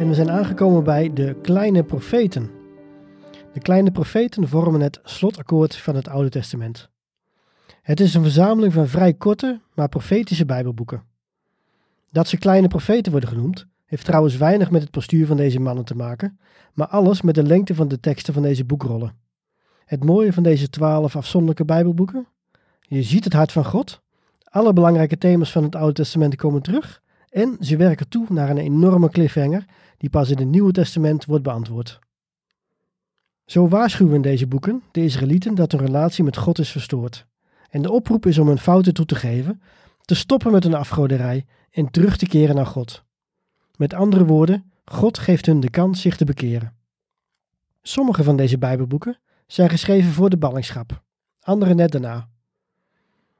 En we zijn aangekomen bij de kleine profeten. De kleine profeten vormen het slotakkoord van het Oude Testament. Het is een verzameling van vrij korte, maar profetische Bijbelboeken. Dat ze kleine profeten worden genoemd, heeft trouwens weinig met het postuur van deze mannen te maken, maar alles met de lengte van de teksten van deze boekrollen. Het mooie van deze twaalf afzonderlijke Bijbelboeken? Je ziet het hart van God, alle belangrijke thema's van het Oude Testament komen terug en ze werken toe naar een enorme cliffhanger die pas in het Nieuwe Testament wordt beantwoord. Zo waarschuwen deze boeken de Israëlieten dat hun relatie met God is verstoord. En de oproep is om hun fouten toe te geven, te stoppen met hun afgoderij en terug te keren naar God. Met andere woorden, God geeft hun de kans zich te bekeren. Sommige van deze Bijbelboeken zijn geschreven voor de ballingschap, andere net daarna.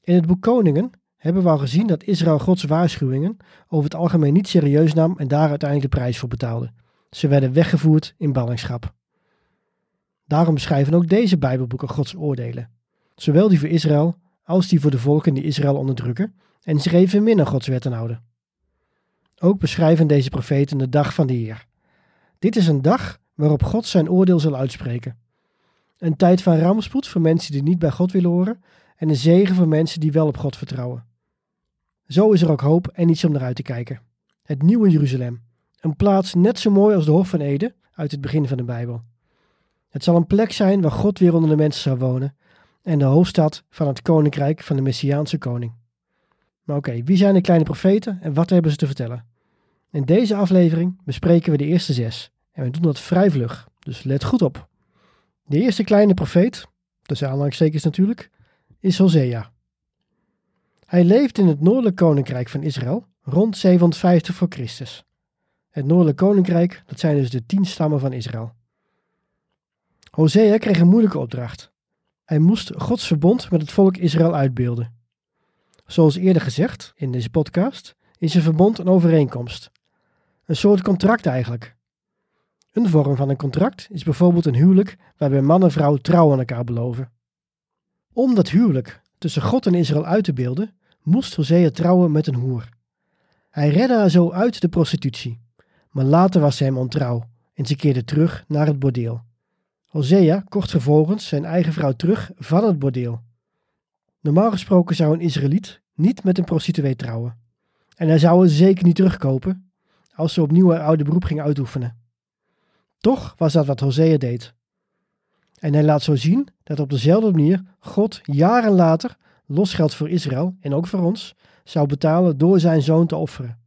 In het boek Koningen hebben we al gezien dat Israël Gods waarschuwingen over het algemeen niet serieus nam en daar uiteindelijk de prijs voor betaalde. Ze werden weggevoerd in ballingschap. Daarom beschrijven ook deze Bijbelboeken Gods oordelen, zowel die voor Israël als die voor de volken die Israël onderdrukken en zich even minder Gods wetten houden. Ook beschrijven deze profeten de dag van de Heer. Dit is een dag waarop God zijn oordeel zal uitspreken. Een tijd van rampspoed voor mensen die niet bij God willen horen en een zegen voor mensen die wel op God vertrouwen. Zo is er ook hoop en iets om naar uit te kijken. Het nieuwe Jeruzalem. Een plaats net zo mooi als de Hof van Eden uit het begin van de Bijbel. Het zal een plek zijn waar God weer onder de mensen zal wonen en de hoofdstad van het koninkrijk van de Messiaanse koning. Maar oké, wie zijn de kleine profeten en wat hebben ze te vertellen? In deze aflevering bespreken we de eerste zes en we doen dat vrij vlug, dus let goed op. De eerste kleine profeet, tussen aanhalingstekens natuurlijk, is Hosea. Hij leeft in het noordelijk koninkrijk van Israël rond 750 voor Christus. Het noordelijk koninkrijk, dat zijn dus de tien stammen van Israël. Hosea kreeg een moeilijke opdracht. Hij moest Gods verbond met het volk Israël uitbeelden. Zoals eerder gezegd in deze podcast, is een verbond een overeenkomst. Een soort contract eigenlijk. Een vorm van een contract is bijvoorbeeld een huwelijk waarbij man en vrouw trouw aan elkaar beloven. Om dat huwelijk tussen God en Israël uit te beelden, moest Hosea trouwen met een hoer. Hij redde haar zo uit de prostitutie, maar later was ze hem ontrouw en ze keerde terug naar het bordeel. Hosea kocht vervolgens zijn eigen vrouw terug van het bordeel. Normaal gesproken zou een Israëliet niet met een prostituee trouwen. En hij zou haar zeker niet terugkopen als ze opnieuw haar oude beroep ging uitoefenen. Toch was dat wat Hosea deed. En hij laat zo zien dat op dezelfde manier God jaren later losgeld voor Israël en ook voor ons zou betalen door zijn zoon te offeren.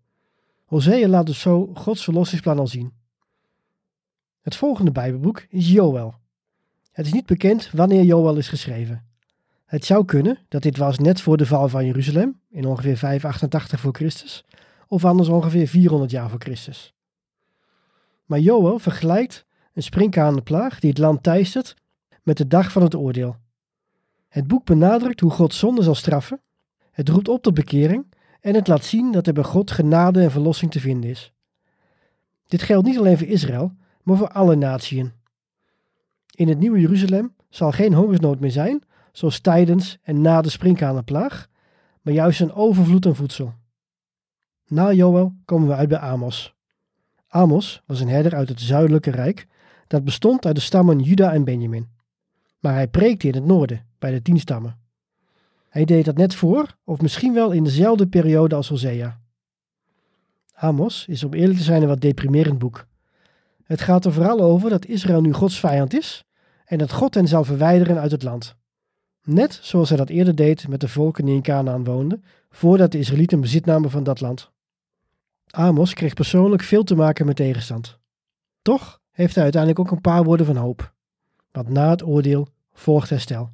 Hosea laat dus zo Gods verlossingsplan al zien. Het volgende Bijbelboek is Joël. Het is niet bekend wanneer Joël is geschreven. Het zou kunnen dat dit was net voor de val van Jeruzalem, in ongeveer 588 voor Christus, of anders ongeveer 400 jaar voor Christus. Maar Joël vergelijkt een sprinkhanenplaag die het land teistert met de dag van het oordeel. Het boek benadrukt hoe God zonde zal straffen, het roept op tot bekering en het laat zien dat er bij God genade en verlossing te vinden is. Dit geldt niet alleen voor Israël, maar voor alle natieën. In het nieuwe Jeruzalem zal geen hongersnood meer zijn, zoals tijdens en na de sprinkhanenplaag, maar juist een overvloed aan voedsel. Na Joël komen we uit bij Amos. Amos was een herder uit het zuidelijke rijk dat bestond uit de stammen Juda en Benjamin. Maar hij preekte in het noorden, bij de tien stammen. Hij deed dat net voor, of misschien wel in dezelfde periode als Hosea. Amos is om eerlijk te zijn een wat deprimerend boek. Het gaat er vooral over dat Israël nu Gods vijand is en dat God hen zal verwijderen uit het land. Net zoals hij dat eerder deed met de volken die in Canaan woonden, voordat de Israëlieten bezit namen van dat land. Amos kreeg persoonlijk veel te maken met tegenstand. Toch heeft hij uiteindelijk ook een paar woorden van hoop. Want na het oordeel volgt herstel.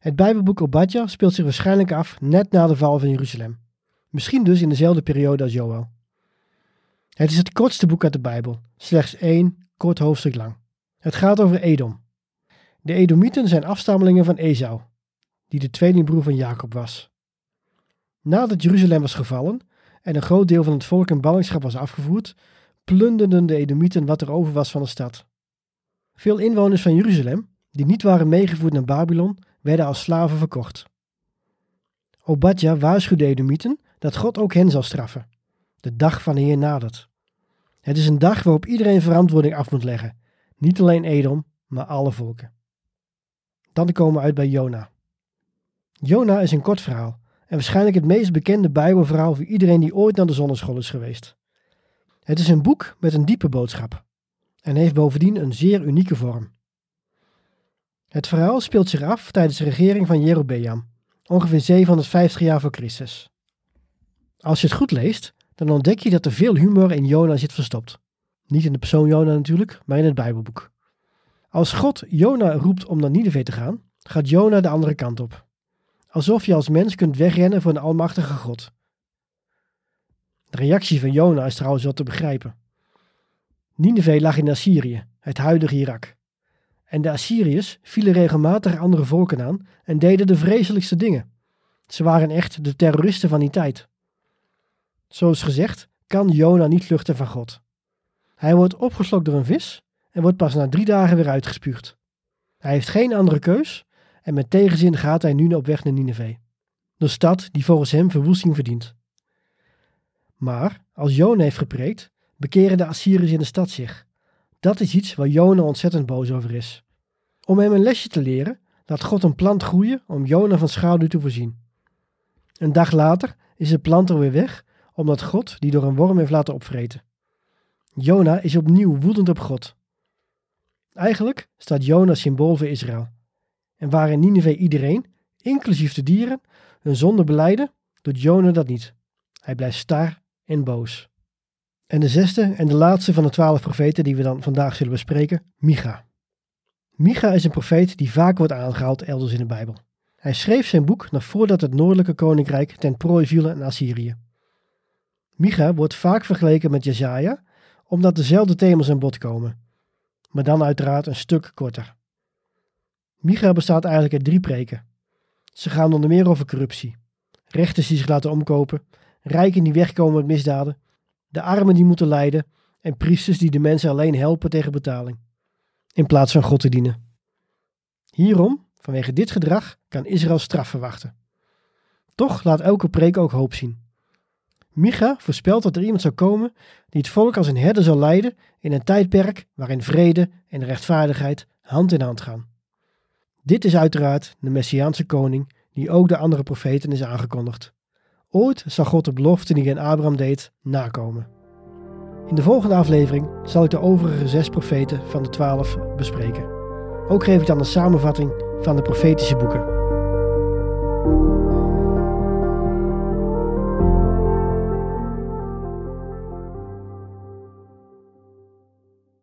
Het Bijbelboek Obadja speelt zich waarschijnlijk af net na de val van Jeruzalem. Misschien dus in dezelfde periode als Joel. Het is het kortste boek uit de Bijbel, slechts één kort hoofdstuk lang. Het gaat over Edom. De Edomieten zijn afstammelingen van Esau, die de tweelingbroer van Jacob was. Nadat Jeruzalem was gevallen en een groot deel van het volk in ballingschap was afgevoerd, plunderden de Edomieten wat er over was van de stad. Veel inwoners van Jeruzalem, die niet waren meegevoerd naar Babylon, werden als slaven verkocht. Obadja waarschuwde de Edomieten dat God ook hen zal straffen. De dag van de Heer nadert. Het is een dag waarop iedereen verantwoording af moet leggen. Niet alleen Edom, maar alle volken. Dan komen we uit bij Jona. Jona is een kort verhaal en waarschijnlijk het meest bekende Bijbelverhaal voor iedereen die ooit naar de zonneschool is geweest. Het is een boek met een diepe boodschap en heeft bovendien een zeer unieke vorm. Het verhaal speelt zich af tijdens de regering van Jerobeam, ongeveer 750 jaar voor Christus. Als je het goed leest, dan ontdek je dat er veel humor in Jona zit verstopt. Niet in de persoon Jona natuurlijk, maar in het Bijbelboek. Als God Jona roept om naar Nineveh te gaan, gaat Jona de andere kant op. Alsof je als mens kunt wegrennen voor een almachtige God. De reactie van Jona is trouwens wel te begrijpen. Nineveh lag in Assyrië, het huidige Irak. En de Assyriërs vielen regelmatig andere volken aan en deden de vreselijkste dingen. Ze waren echt de terroristen van die tijd. Zoals gezegd, kan Jona niet vluchten van God. Hij wordt opgeslokt door een vis en wordt pas na drie dagen weer uitgespuugd. Hij heeft geen andere keus en met tegenzin gaat hij nu op weg naar Nineveh, de stad die volgens hem verwoesting verdient. Maar als Jona heeft gepreekt, bekeren de Assyriërs in de stad zich. Dat is iets waar Jona ontzettend boos over is. Om hem een lesje te leren, laat God een plant groeien om Jona van schaduw te voorzien. Een dag later is de plant alweer weg, omdat God die door een worm heeft laten opvreten. Jona is opnieuw woedend op God. Eigenlijk staat Jona symbool voor Israël. En waar in Nineveh iedereen, inclusief de dieren, hun zonde beleiden, doet Jona dat niet. Hij blijft star en boos. En de zesde en de laatste van de twaalf profeten die we dan vandaag zullen bespreken, Micha. Micha is een profeet die vaak wordt aangehaald elders in de Bijbel. Hij schreef zijn boek nog voordat het noordelijke koninkrijk ten prooi viel aan Assyrië. Micha wordt vaak vergeleken met Jesaja, omdat dezelfde thema's aan bod komen, maar dan uiteraard een stuk korter. Micha bestaat eigenlijk uit drie preken. Ze gaan onder meer over corruptie, rechters die zich laten omkopen, rijken die wegkomen met misdaden, de armen die moeten lijden en priesters die de mensen alleen helpen tegen betaling, in plaats van God te dienen. Hierom, vanwege dit gedrag, kan Israël straf verwachten. Toch laat elke preek ook hoop zien. Micha voorspelt dat er iemand zou komen die het volk als een herder zal leiden in een tijdperk waarin vrede en rechtvaardigheid hand in hand gaan. Dit is uiteraard de Messiaanse koning die ook de andere profeten is aangekondigd. Ooit zal God de belofte die hij aan Abraham deed nakomen. In de volgende aflevering zal ik de overige zes profeten van de twaalf bespreken. Ook geef ik dan een samenvatting van de profetische boeken.